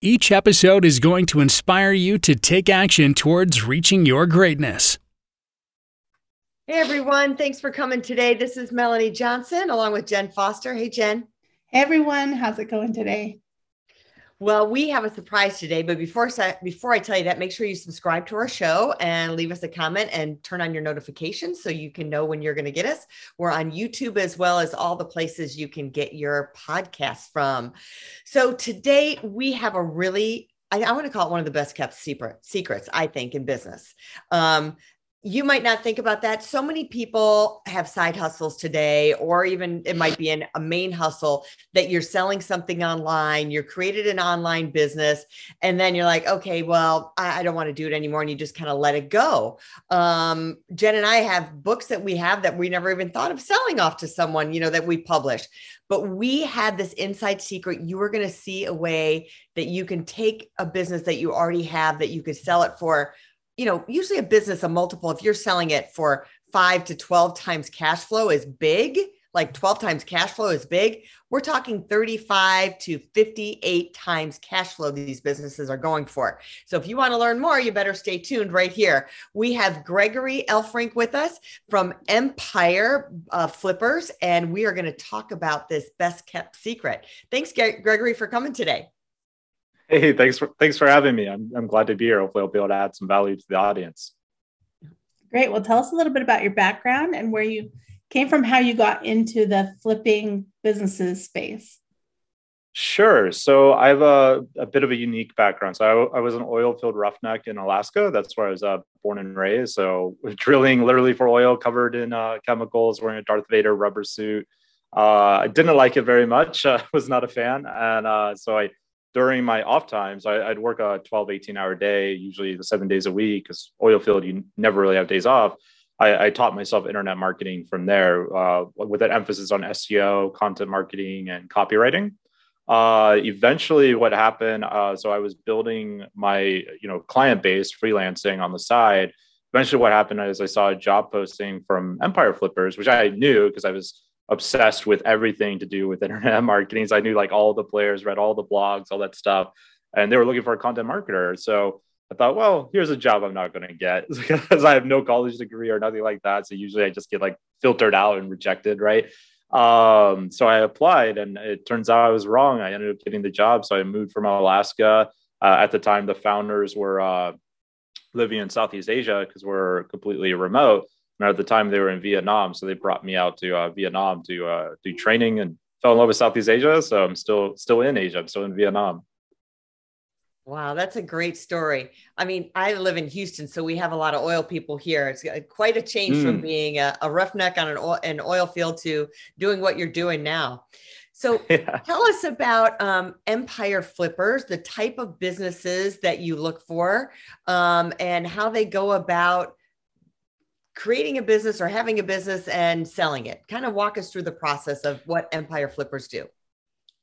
Each episode is going to inspire you to take action towards reaching your greatness. Hey everyone, thanks for coming today. This is Melanie Johnson along with Jen Foster. Hey Jen. Hey everyone, how's it going today? Well, we have a surprise today, but before before I tell you that, make sure you subscribe to our show and leave us a comment and turn on your notifications so you can know when you're going to get us. We're on YouTube as well as all the places you can get your podcast from. So today we have a really I, I want to call it one of the best kept secret secrets, I think, in business. Um, you might not think about that. So many people have side hustles today, or even it might be an, a main hustle that you're selling something online, you're created an online business, and then you're like, okay, well, I, I don't want to do it anymore. And you just kind of let it go. Um, Jen and I have books that we have that we never even thought of selling off to someone, you know, that we published. But we had this inside secret. You were going to see a way that you can take a business that you already have that you could sell it for you know, usually a business, a multiple, if you're selling it for five to 12 times cash flow is big, like 12 times cash flow is big. We're talking 35 to 58 times cash flow these businesses are going for. So if you want to learn more, you better stay tuned right here. We have Gregory Elfrink with us from Empire uh, Flippers, and we are going to talk about this best kept secret. Thanks, Gregory, for coming today. Hey, thanks for thanks for having me. I'm I'm glad to be here. Hopefully, I'll be able to add some value to the audience. Great. Well, tell us a little bit about your background and where you came from, how you got into the flipping businesses space. Sure. So I have a, a bit of a unique background. So I, I was an oil field roughneck in Alaska. That's where I was uh, born and raised. So drilling literally for oil, covered in uh, chemicals, wearing a Darth Vader rubber suit. Uh, I didn't like it very much. I was not a fan. And uh, so I during my off times, I, would work a 12, 18 hour day, usually the seven days a week, because oil field, you never really have days off. I, I taught myself internet marketing from there uh, with an emphasis on SEO, content marketing, and copywriting. Uh, eventually, what happened? Uh, so I was building my you know client base, freelancing on the side. Eventually, what happened is I saw a job posting from Empire Flippers, which I knew because I was obsessed with everything to do with internet marketing. So I knew like all the players, read all the blogs, all that stuff, and they were looking for a content marketer. So I thought, well, here's a job I'm not going to get because I have no college degree or nothing like that. So usually I just get like filtered out and rejected, right? Um, so I applied, and it turns out I was wrong. I ended up getting the job. So I moved from Alaska. Uh, at the time, the founders were uh, living in Southeast Asia because we're completely remote. And at the time, they were in Vietnam, so they brought me out to uh, Vietnam to uh, do training and fell in love with Southeast Asia. So I'm still still in Asia. I'm still in Vietnam. Wow, that's a great story. I mean, I live in Houston, so we have a lot of oil people here. It's quite a change mm. from being a, a, roughneck on an oil, an oil field to doing what you're doing now. So, yeah. tell us about um, Empire Flippers, the type of businesses that you look for, um, and how they go about creating a business or having a business and selling it. Kind of walk us through the process of what Empire Flippers do.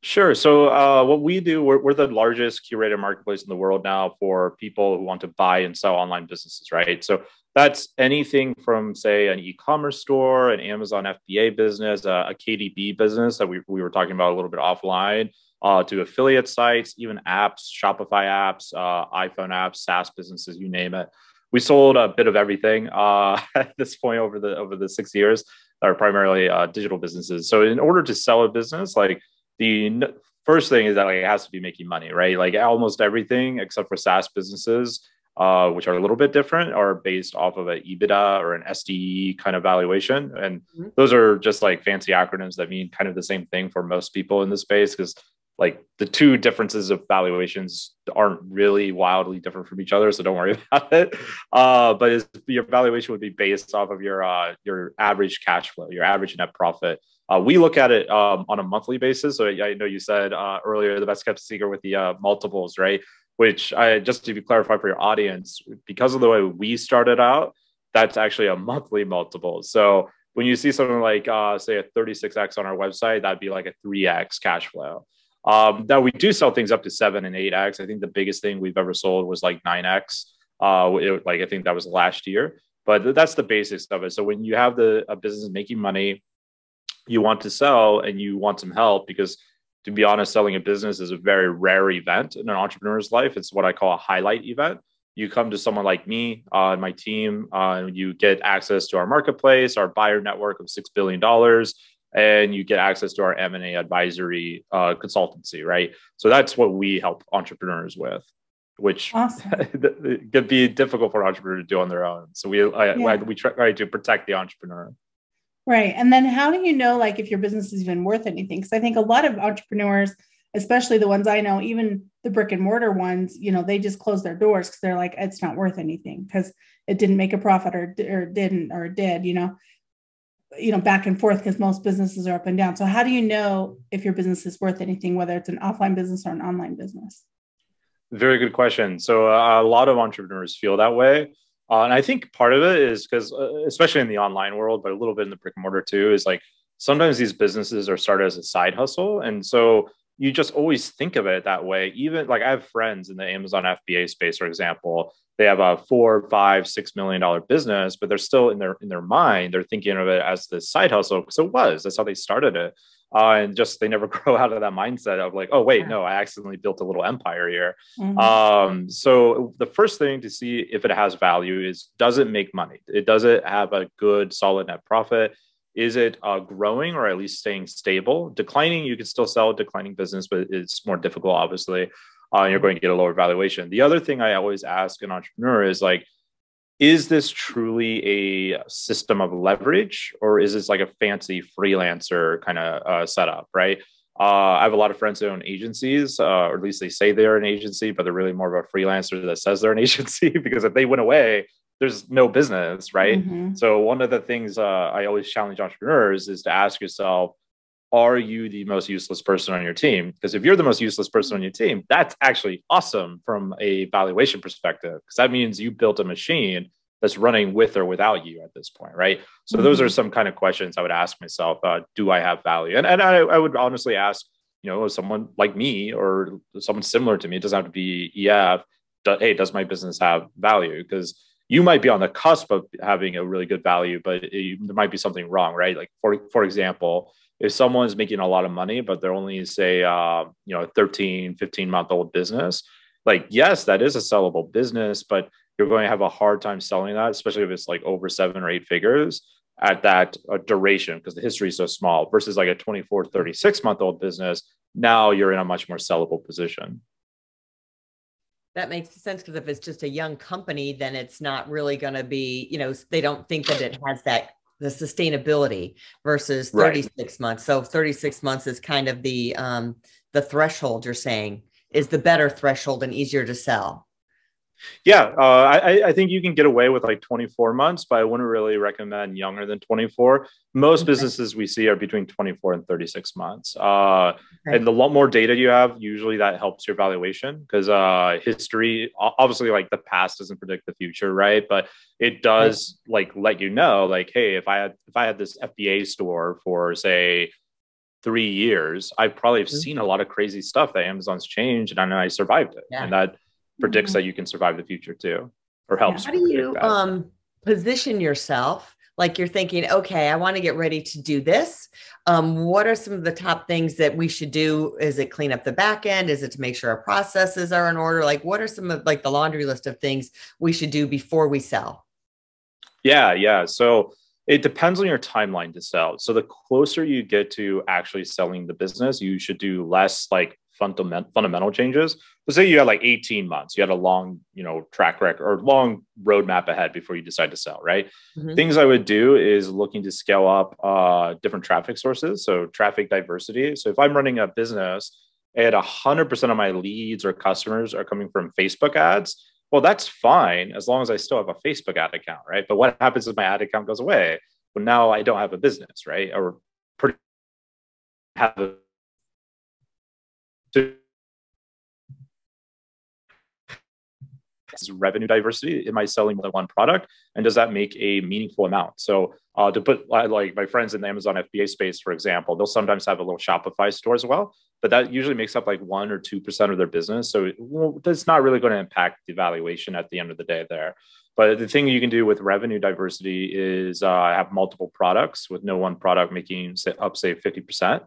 Sure. So, uh, what we do, we're, we're, the largest curated marketplace in the world now for people who want to buy and sell online businesses, right? So, that's anything from, say, an e commerce store, an Amazon FBA business, a, a KDP business that we, we were talking about a little bit offline, uh, to affiliate sites, even apps, Shopify apps, uh, iPhone apps, SaaS businesses, you name it we sold a bit of everything uh, at this point over the over the six years are primarily uh, digital businesses. So in order to sell a business, like the first thing is that like it has to be making money, right? Like almost everything except for SaaS businesses, uh, which are a little bit different, are based off of an EBITDA or an SDE kind of valuation, and mm-hmm. those are just like fancy acronyms that mean kind of the same thing for most people in the space because like the two differences of valuations aren't really wildly different from each other so don't worry about it uh, but your valuation would be based off of your uh, your average cash flow your average net profit uh, we look at it um, on a monthly basis so i know you said uh, earlier the best kept secret with the uh, multiples right which I just to clarify for your audience, because of the way we started out, that's actually a monthly multiple. So when you see something like uh, say a 36x on our website, that'd be like a 3x cash flow. Um, now we do sell things up to seven and eight x. I think the biggest thing we've ever sold was like nine x. Uh, like I think that was last year, but that's the basics of it. So when you have the a business making money, you want to sell and you want some help because to be honest, selling a business is a very rare event in an entrepreneur's life. It's what I call a highlight event. You come to someone like me uh, and my team, uh, and you get access to our marketplace, our buyer network of six billion dollars, and you get access to our M&A advisory uh, consultancy, right? So that's what we help entrepreneurs with, which awesome. could be difficult for an entrepreneur to do on their own. So we I, yeah. we try to protect the entrepreneur. Right. And then how do you know like if your business is even worth anything? Because I think a lot of entrepreneurs, especially the ones I know, even the brick and mortar ones, you know, they just close their doors because they're like, it's not worth anything because it didn't make a profit or, or didn't or did, you know, you know, back and forth because most businesses are up and down. So how do you know if your business is worth anything, whether it's an offline business or an online business? Very good question. So uh, a lot of entrepreneurs feel that way. Uh, and I think part of it is because, uh, especially in the online world, but a little bit in the brick and mortar too, is like sometimes these businesses are started as a side hustle. And so you just always think of it that way. Even like I have friends in the Amazon FBA space, for example, they have a four, five, six million dollar business, but they're still in their in their mind, they're thinking of it as the side hustle because it was. That's how they started it uh, and just they never grow out of that mindset of like, oh wait, no, I accidentally built a little empire here. Mm-hmm. Um, so the first thing to see if it has value is does it make money? It does it have a good solid net profit? Is it uh, growing or at least staying stable? Declining, you can still sell a declining business, but it's more difficult, obviously. Uh, you're going to get a lower valuation. The other thing I always ask an entrepreneur is like, is this truly a system of leverage or is this like a fancy freelancer kind of uh, setup right uh, i have a lot of friends who own agencies uh, or at least they say they're an agency but they're really more of a freelancer that says they're an agency because if they went away there's no business right mm-hmm. so one of the things uh, i always challenge entrepreneurs is to ask yourself are you the most useless person on your team? Because if you're the most useless person on your team, that's actually awesome from a valuation perspective, because that means you built a machine that's running with or without you at this point, right? So mm-hmm. those are mm-hmm. some kind of questions I would ask myself: uh, Do I have value? And and I, I would honestly ask, you know, someone like me or someone similar to me. It doesn't have to be EF. Do, hey, does my business have value? Because you might be on the cusp of having a really good value, but it, there might be something wrong, right? Like for for example, if someone's making a lot of money but they're only say uh, you know 13 15 month old business like yes that is a sellable business but you're going to have a hard time selling that especially if it's like over seven or eight figures at that uh, duration because the history is so small versus like a 24 36 month old business now you're in a much more sellable position that makes sense because if it's just a young company then it's not really going to be you know they don't think that it has that the sustainability versus 36 right. months. So 36 months is kind of the um, the threshold you're saying is the better threshold and easier to sell. Yeah, uh, I, I think you can get away with like 24 months, but I wouldn't really recommend younger than 24. Most okay. businesses we see are between 24 and 36 months. Uh, okay. And the lot more data you have, usually that helps your valuation because uh, history, obviously, like the past doesn't predict the future, right? But it does right. like let you know, like, hey, if I had if I had this FBA store for say three years, I probably have mm-hmm. seen a lot of crazy stuff that Amazon's changed, and I know I survived it, yeah. and that predicts mm-hmm. that you can survive the future too, or helps. How do you um, position yourself? Like you're thinking, okay, I want to get ready to do this. Um, what are some of the top things that we should do? Is it clean up the back end? Is it to make sure our processes are in order? Like, what are some of like the laundry list of things we should do before we sell? Yeah, yeah. So it depends on your timeline to sell. So the closer you get to actually selling the business, you should do less like fundamental fundamental changes. Let's say you had like 18 months, you had a long, you know, track record or long roadmap ahead before you decide to sell, right? Mm-hmm. Things I would do is looking to scale up uh, different traffic sources. So traffic diversity. So if I'm running a business and 100% of my leads or customers are coming from Facebook ads, well, that's fine as long as I still have a Facebook ad account, right? But what happens if my ad account goes away? Well, now I don't have a business, right? Or pretty have a is revenue diversity. Am I selling more than one product? And does that make a meaningful amount? So uh, to put like my friends in the Amazon FBA space, for example, they'll sometimes have a little Shopify store as well, but that usually makes up like one or two percent of their business. So well, that's not really going to impact the valuation at the end of the day there. But the thing you can do with revenue diversity is uh, have multiple products with no one product making up say fifty percent.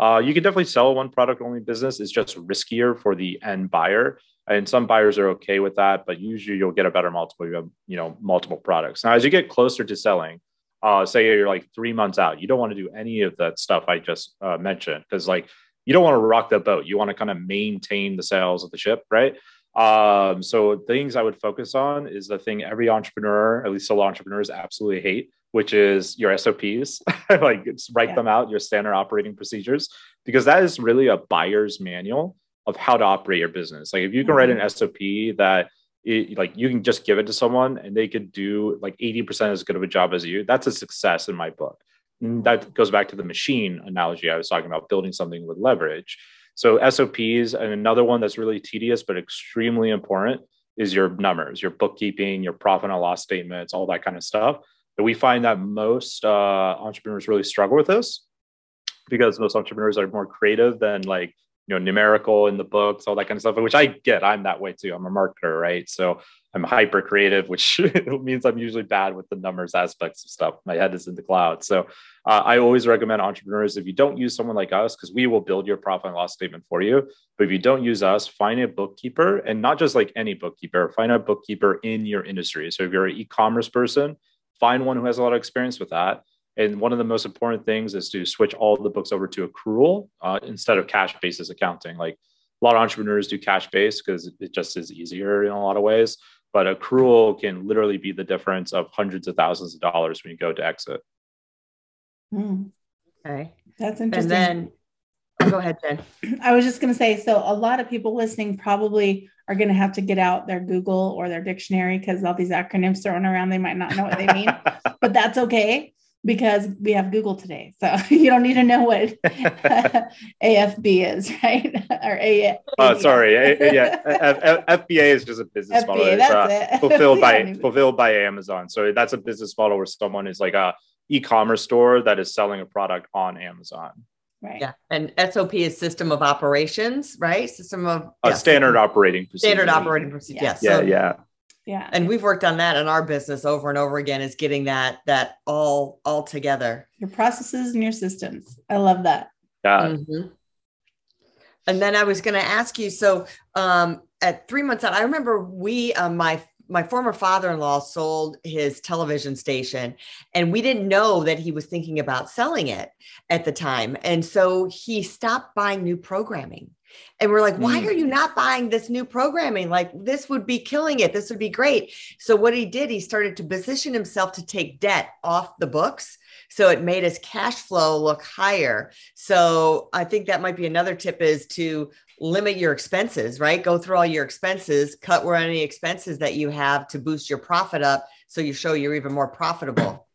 Uh, you can definitely sell one product only business. It's just riskier for the end buyer. And some buyers are okay with that, but usually you'll get a better multiple. You have, you know, multiple products. Now, as you get closer to selling, uh, say you're like three months out, you don't want to do any of that stuff I just uh, mentioned because like you don't want to rock the boat. You want to kind of maintain the sales of the ship, right? Um, so things I would focus on is the thing every entrepreneur, at least solo entrepreneurs, absolutely hate, which is your SOPs. like write yeah. them out, your standard operating procedures, because that is really a buyer's manual of how to operate your business. Like if you can write an mm-hmm. SOP that it, like you can just give it to someone and they could do like 80% as good of a job as you, that's a success in my book. And that goes back to the machine analogy I was talking about, building something with leverage. So SOPs and another one that's really tedious but extremely important is your numbers, your bookkeeping, your profit and loss statements, all that kind of stuff. But we find that most uh, entrepreneurs really struggle with this because most entrepreneurs are more creative than like you know numerical in the books, all that kind of stuff. Which I get. I'm that way too. I'm a marketer, right? So I'm hyper creative, which means I'm usually bad with the numbers aspects of stuff. My head is in the cloud. So uh, I always recommend entrepreneurs if you don't use someone like us, because we will build your profit and loss statement for you. But if you don't use us, find a bookkeeper and not just like any bookkeeper, find a bookkeeper in your industry. So if you're an e commerce person, find one who has a lot of experience with that. And one of the most important things is to switch all the books over to accrual uh, instead of cash basis accounting. Like a lot of entrepreneurs do cash based because it just is easier in a lot of ways but accrual can literally be the difference of hundreds of thousands of dollars when you go to exit. Mm. Okay. That's interesting. And then oh, go ahead, Jen. I was just going to say so a lot of people listening probably are going to have to get out their Google or their dictionary because all these acronyms thrown around, they might not know what they mean, but that's okay because we have Google today. So you don't need to know what AFB is, right? or A. Oh, sorry. A, yeah, F, FBA is just a business FBA, model. It's uh, fulfilled by fulfilled by Amazon. So that's a business model where someone is like a e-commerce store that is selling a product on Amazon. Right. Yeah. And SOP is system of operations, right? System of a yeah, standard operating procedure. Standard operating procedure. Yeah. Yes. Yeah. So, yeah yeah and we've worked on that in our business over and over again is getting that that all all together your processes and your systems i love that yeah mm-hmm. and then i was going to ask you so um at three months out i remember we um, my my former father-in-law sold his television station and we didn't know that he was thinking about selling it at the time. And so he stopped buying new programming and we're like, why mm. are you not buying this new programming? Like, this would be killing it. This would be great. So, what he did, he started to position himself to take debt off the books. So, it made his cash flow look higher. So, I think that might be another tip is to limit your expenses, right? Go through all your expenses, cut where any expenses that you have to boost your profit up so you show you're even more profitable.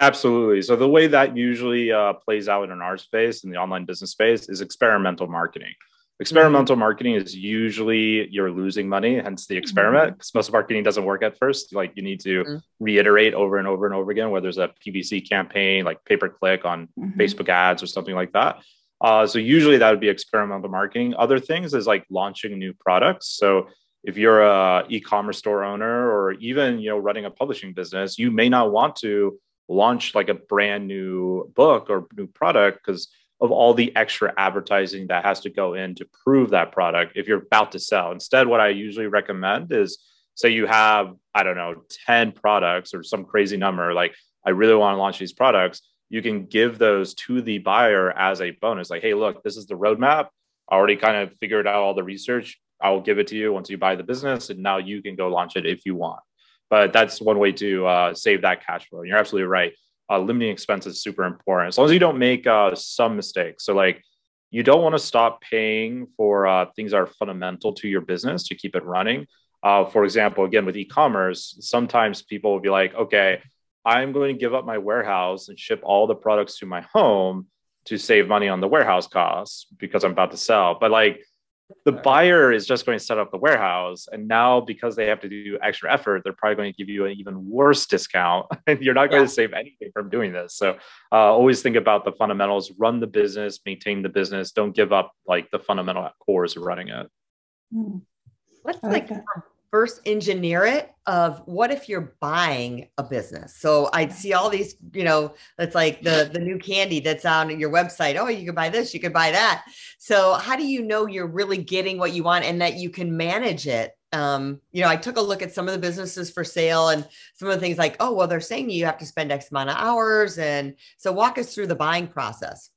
Absolutely. So the way that usually uh, plays out in our space, in the online business space, is experimental marketing. Experimental mm-hmm. marketing is usually you're losing money, hence the experiment, because mm-hmm. most marketing doesn't work at first. Like you need to mm-hmm. reiterate over and over and over again, whether it's a PPC campaign, like pay per click on mm-hmm. Facebook ads or something like that. Uh, so usually that would be experimental marketing. Other things is like launching new products. So if you're a e-commerce store owner or even you know running a publishing business, you may not want to launch like a brand new book or new product because of all the extra advertising that has to go in to prove that product if you're about to sell. Instead, what I usually recommend is say you have, I don't know, 10 products or some crazy number, like I really want to launch these products. You can give those to the buyer as a bonus. Like, hey, look, this is the roadmap. I already kind of figured out all the research. I will give it to you once you buy the business, and now you can go launch it if you want. But that's one way to uh, save that cash flow. And you're absolutely right. Uh, limiting expenses is super important as long as you don't make uh, some mistakes. So like you don't want to stop paying for uh, things that are fundamental to your business to keep it running. Uh, for example, again with e-commerce, sometimes people will be like, okay, I'm going to give up my warehouse and ship all the products to my home to save money on the warehouse costs because I'm about to sell. But like the buyer is just going to set up the warehouse and now because they have to do extra effort they're probably going to give you an even worse discount and you're not going yeah. to save anything from doing this so uh, always think about the fundamentals run the business maintain the business don't give up like the fundamental cores of running it hmm. let's like, like first engineer it of what if you're buying a business? So i'd see all these you know it's like the the new candy that's on your website. Oh you could buy this you could buy that. So how do you know you're really getting what you want and that you can manage it? Um, you know, I took a look at some of the businesses for sale and some of the things like, oh, well, they're saying you have to spend X amount of hours. And so walk us through the buying process.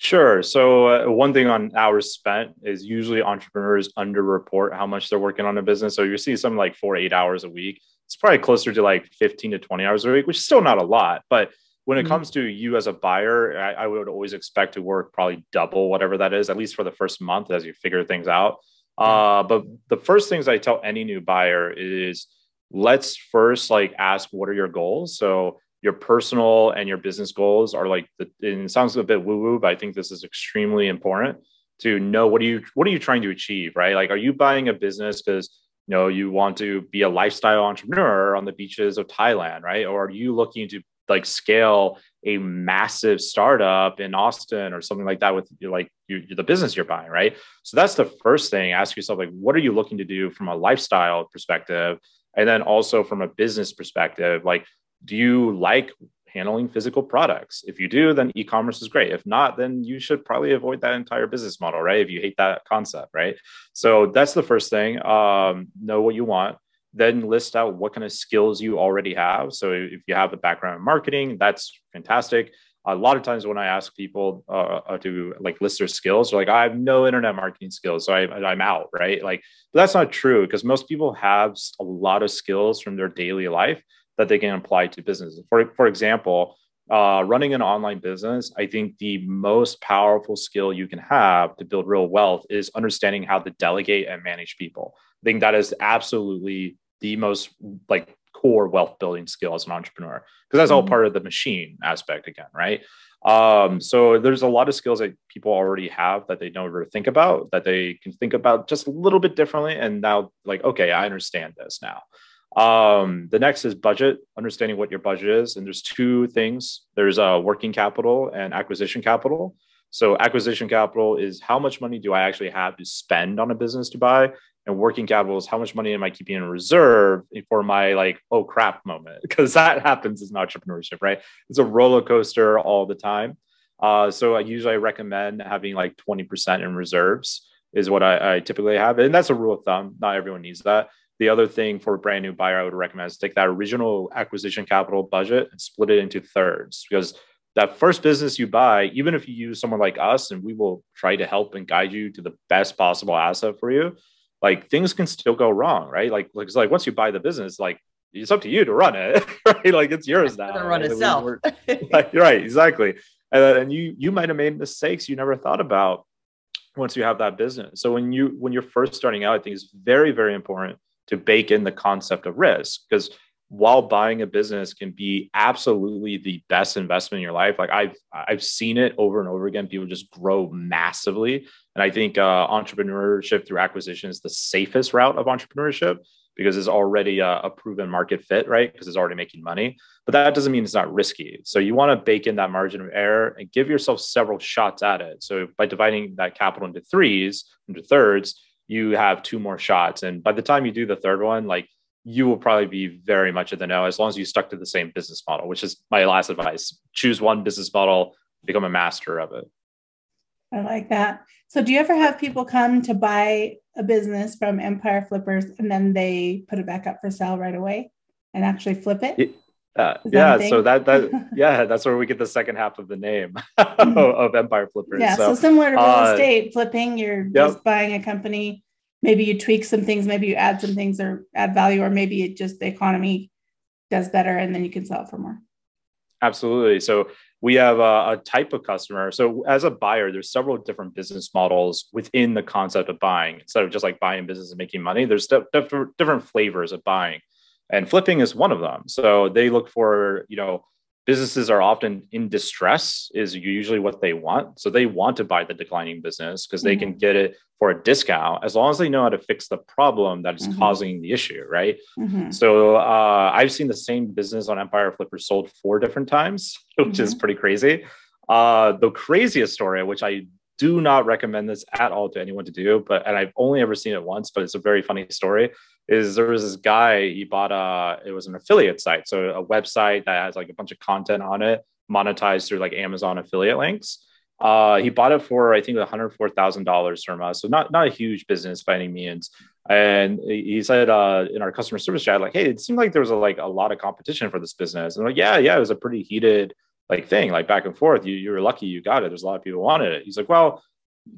Sure. So uh, one thing on hours spent is usually entrepreneurs underreport how much they're working on a business. So you're seeing something like four, eight hours a week. It's probably closer to like 15 to 20 hours a week, which is still not a lot. But when it mm-hmm. comes to you as a buyer, I, I, would always expect to work probably double whatever that is, at least for the first month as you figure things out. Uh, but the first things I tell any new buyer is let's first like ask what are your goals. So your personal and your business goals are like the, it sounds a bit woo woo, but I think this is extremely important to know what are you what are you trying to achieve, right? Like, are you buying a business because you know you want to be a lifestyle entrepreneur on the beaches of Thailand, right? Or are you looking to like scale a massive startup in Austin or something like that with like you, the business you're buying, right? So that's the first thing. Ask yourself like, what are you looking to do from a lifestyle perspective, and then also from a business perspective, like do you like handling physical products? If you do, then e-commerce is great. If not, then you should probably avoid that entire business model, right? If you hate that concept, right? So that's the first thing. Um, know what you want. Then list out what kind of skills you already have. So if you have a background in marketing, that's fantastic. A lot of times when I ask people uh, uh to like list their skills, they're like, I have no internet marketing skills, so I, I'm out, right? Like, but that's not true because most people have a lot of skills from their daily life that they can apply to businesses. For, for example, uh, running an online business, I think the most powerful skill you can have to build real wealth is understanding how to delegate and manage people. I think that is absolutely the most like core wealth building skill as an entrepreneur because that's all mm-hmm. part of the machine aspect again, right? Um, so there's a lot of skills that people already have that they never think about that they can think about just a little bit differently. And now, like, okay, I understand this now. Um, the next is budget, understanding what your budget is. And there's two things there's uh, working capital and acquisition capital. So, acquisition capital is how much money do I actually have to spend on a business to buy? And working capital is how much money am I keeping in reserve for my like, oh crap moment? Because that happens an entrepreneurship, right? It's a roller coaster all the time. Uh, so, I usually recommend having like 20% in reserves, is what I, I typically have. And that's a rule of thumb. Not everyone needs that the other thing for a brand new buyer, I would recommend is take that original acquisition capital budget and split it into thirds because that first business you buy, even if you use someone like us and we will try to help and guide you to the best possible asset for you, like things can still go wrong, right? Like, like like once you buy the business, like it's up to you to run it, right? Like it's yours now. Run right? itself. like, right, exactly. And, uh, and you you might have made mistakes you never thought about once you have that business. So when you when you're first starting out, I think it's very very important to bake in the concept of risk because while buying a business can be absolutely the best investment in your life like i've i've seen it over and over again people just grow massively. And i think uh, entrepreneurship through acquisition is the safest route of entrepreneurship because it's already a, a proven market fit right? Because it's already making money. But that doesn't mean it's not risky. So you want to bake in that margin of error and give yourself several shots at it. So by dividing that capital into threes into thirds you have two more shots. And by the time you do the third one, like you will probably be very much in the know as long as you stuck to the same business model, which is my last advice. Choose one business model, become a master of it. I like that. So, do you ever have people come to buy a business from Empire Flippers and then they put it back up for sale right away and actually flip it? it uh, yeah, so that that yeah, that's where we get the second half of the name of Empire Flippers. Yeah, so, so similar to real uh, estate flipping, you're yep. just buying a company. Maybe you tweak some things, maybe you add some things or add value, or maybe it just the economy does better, and then you can sell it for more. Absolutely. So we have a, a type of customer. So as a buyer, there's several different business models within the concept of buying. Instead of just like buying business and making money, there's different flavors of buying and flipping is one of them so they look for you know businesses are often in distress is usually what they want so they want to buy the declining business because they mm-hmm. can get it for a discount as long as they know how to fix the problem that is mm-hmm. causing the issue right mm-hmm. so uh, i've seen the same business on empire flipper sold four different times which is mm-hmm. pretty crazy uh, the craziest story which i do not recommend this at all to anyone to do but and i've only ever seen it once but it's a very funny story is there was this guy he bought a it was an affiliate site so a website that has like a bunch of content on it monetized through like amazon affiliate links. Uh, he bought it for i think $104000 from us so not not a huge business by any means. And he said uh, in our customer service chat like hey it seemed like there was a, like a lot of competition for this business. And I'm like yeah yeah it was a pretty heated like thing like back and forth. You, you were lucky you got it. There's a lot of people wanted it. He's like well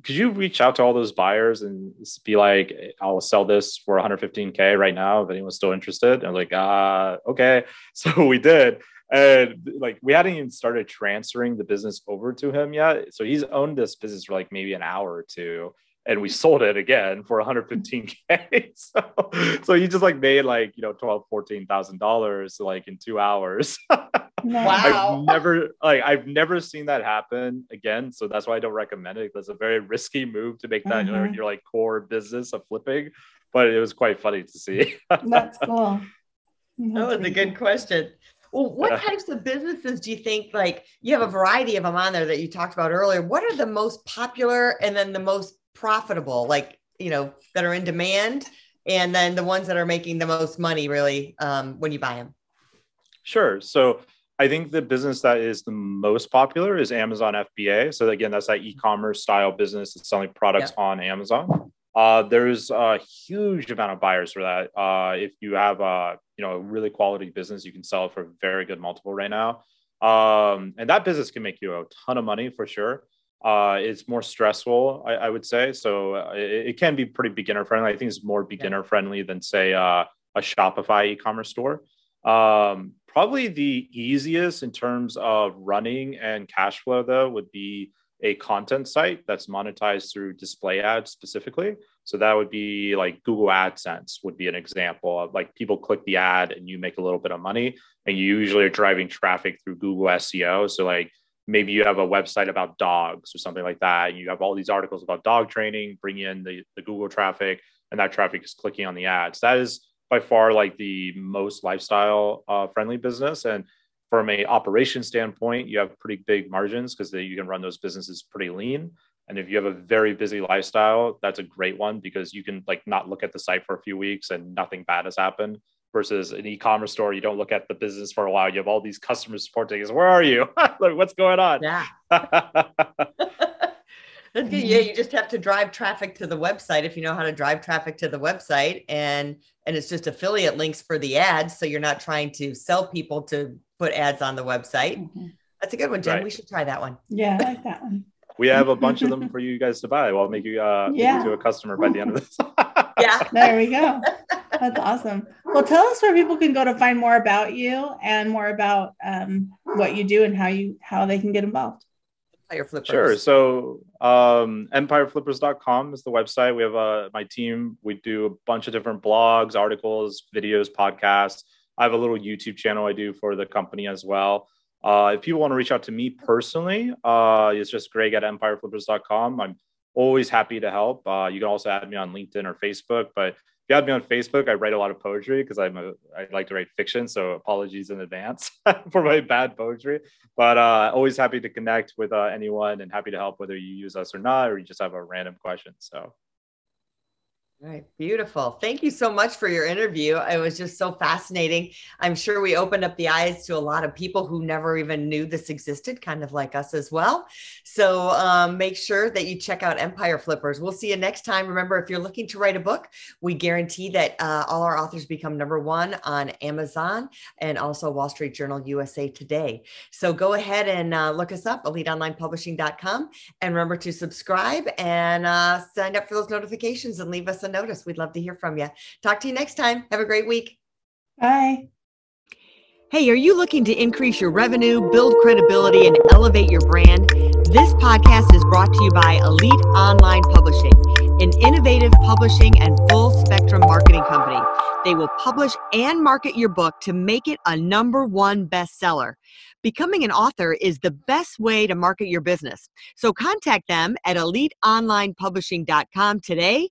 could you reach out to all those buyers and be like, I'll sell this for 115k right now if anyone's still interested? And like, uh, okay. So we did, and like we hadn't even started transferring the business over to him yet. So he's owned this business for like maybe an hour or two, and we sold it again for 115k. so, so he just like made like you know 12, 14 thousand dollars like in two hours. Wow. I've never like I've never seen that happen again. So that's why I don't recommend it. It's a very risky move to make that mm-hmm. your, your like core business of flipping. But it was quite funny to see. that's cool. That was a good question. Well, what yeah. types of businesses do you think like you have a variety of them on there that you talked about earlier? What are the most popular and then the most profitable, like you know, that are in demand, and then the ones that are making the most money really um, when you buy them? Sure. So I think the business that is the most popular is Amazon FBA. So again, that's that e-commerce style business that's selling products yeah. on Amazon. Uh, there's a huge amount of buyers for that. Uh, if you have a you know a really quality business, you can sell it for a very good multiple right now. Um, and that business can make you a ton of money for sure. Uh, it's more stressful, I, I would say. So uh, it, it, can be pretty beginner friendly. I think it's more beginner friendly than say uh, a Shopify e-commerce store. Um, Probably the easiest in terms of running and cash flow, though, would be a content site that's monetized through display ads specifically. So that would be like Google AdSense would be an example of like people click the ad and you make a little bit of money, and you usually are driving traffic through Google SEO. So like maybe you have a website about dogs or something like that, and you have all these articles about dog training, bring in the, the Google traffic, and that traffic is clicking on the ads. That is by far like the most lifestyle uh, friendly business. And from a operation standpoint, you have pretty big margins because you can run those businesses pretty lean. And if you have a very busy lifestyle, that's a great one because you can like not look at the site for a few weeks and nothing bad has happened. Versus an e-commerce store, you don't look at the business for a while. You have all these customer support tickets. Where are you? like, what's going on? Yeah. Yeah, you just have to drive traffic to the website if you know how to drive traffic to the website, and and it's just affiliate links for the ads, so you're not trying to sell people to put ads on the website. Mm-hmm. That's a good one, Jen. Right. We should try that one. Yeah, I like that one. We have a bunch of them for you guys to buy. We'll make you uh yeah. make you to a customer by the end of this. yeah, there we go. That's awesome. Well, tell us where people can go to find more about you and more about um, what you do and how you how they can get involved. Empire Flippers? Sure. So um, empireflippers.com is the website. We have uh, my team. We do a bunch of different blogs, articles, videos, podcasts. I have a little YouTube channel I do for the company as well. Uh, if people want to reach out to me personally, uh, it's just greg at empireflippers.com. I'm always happy to help. Uh, you can also add me on LinkedIn or Facebook, but you have me on Facebook, I write a lot of poetry because I'm a I like to write fiction. So apologies in advance for my bad poetry. But uh, always happy to connect with uh, anyone and happy to help whether you use us or not, or you just have a random question. So all right, beautiful. Thank you so much for your interview. It was just so fascinating. I'm sure we opened up the eyes to a lot of people who never even knew this existed, kind of like us as well. So um, make sure that you check out Empire Flippers. We'll see you next time. Remember, if you're looking to write a book, we guarantee that uh, all our authors become number one on Amazon and also Wall Street Journal USA Today. So go ahead and uh, look us up, eliteonlinepublishing.com, and remember to subscribe and uh, sign up for those notifications and leave us a notice. We'd love to hear from you. Talk to you next time. Have a great week. Bye. Hey, are you looking to increase your revenue, build credibility, and elevate your brand? This podcast is brought to you by Elite Online Publishing, an innovative publishing and full spectrum marketing company. They will publish and market your book to make it a number one bestseller. Becoming an author is the best way to market your business. So contact them at eliteonlinepublishing.com today.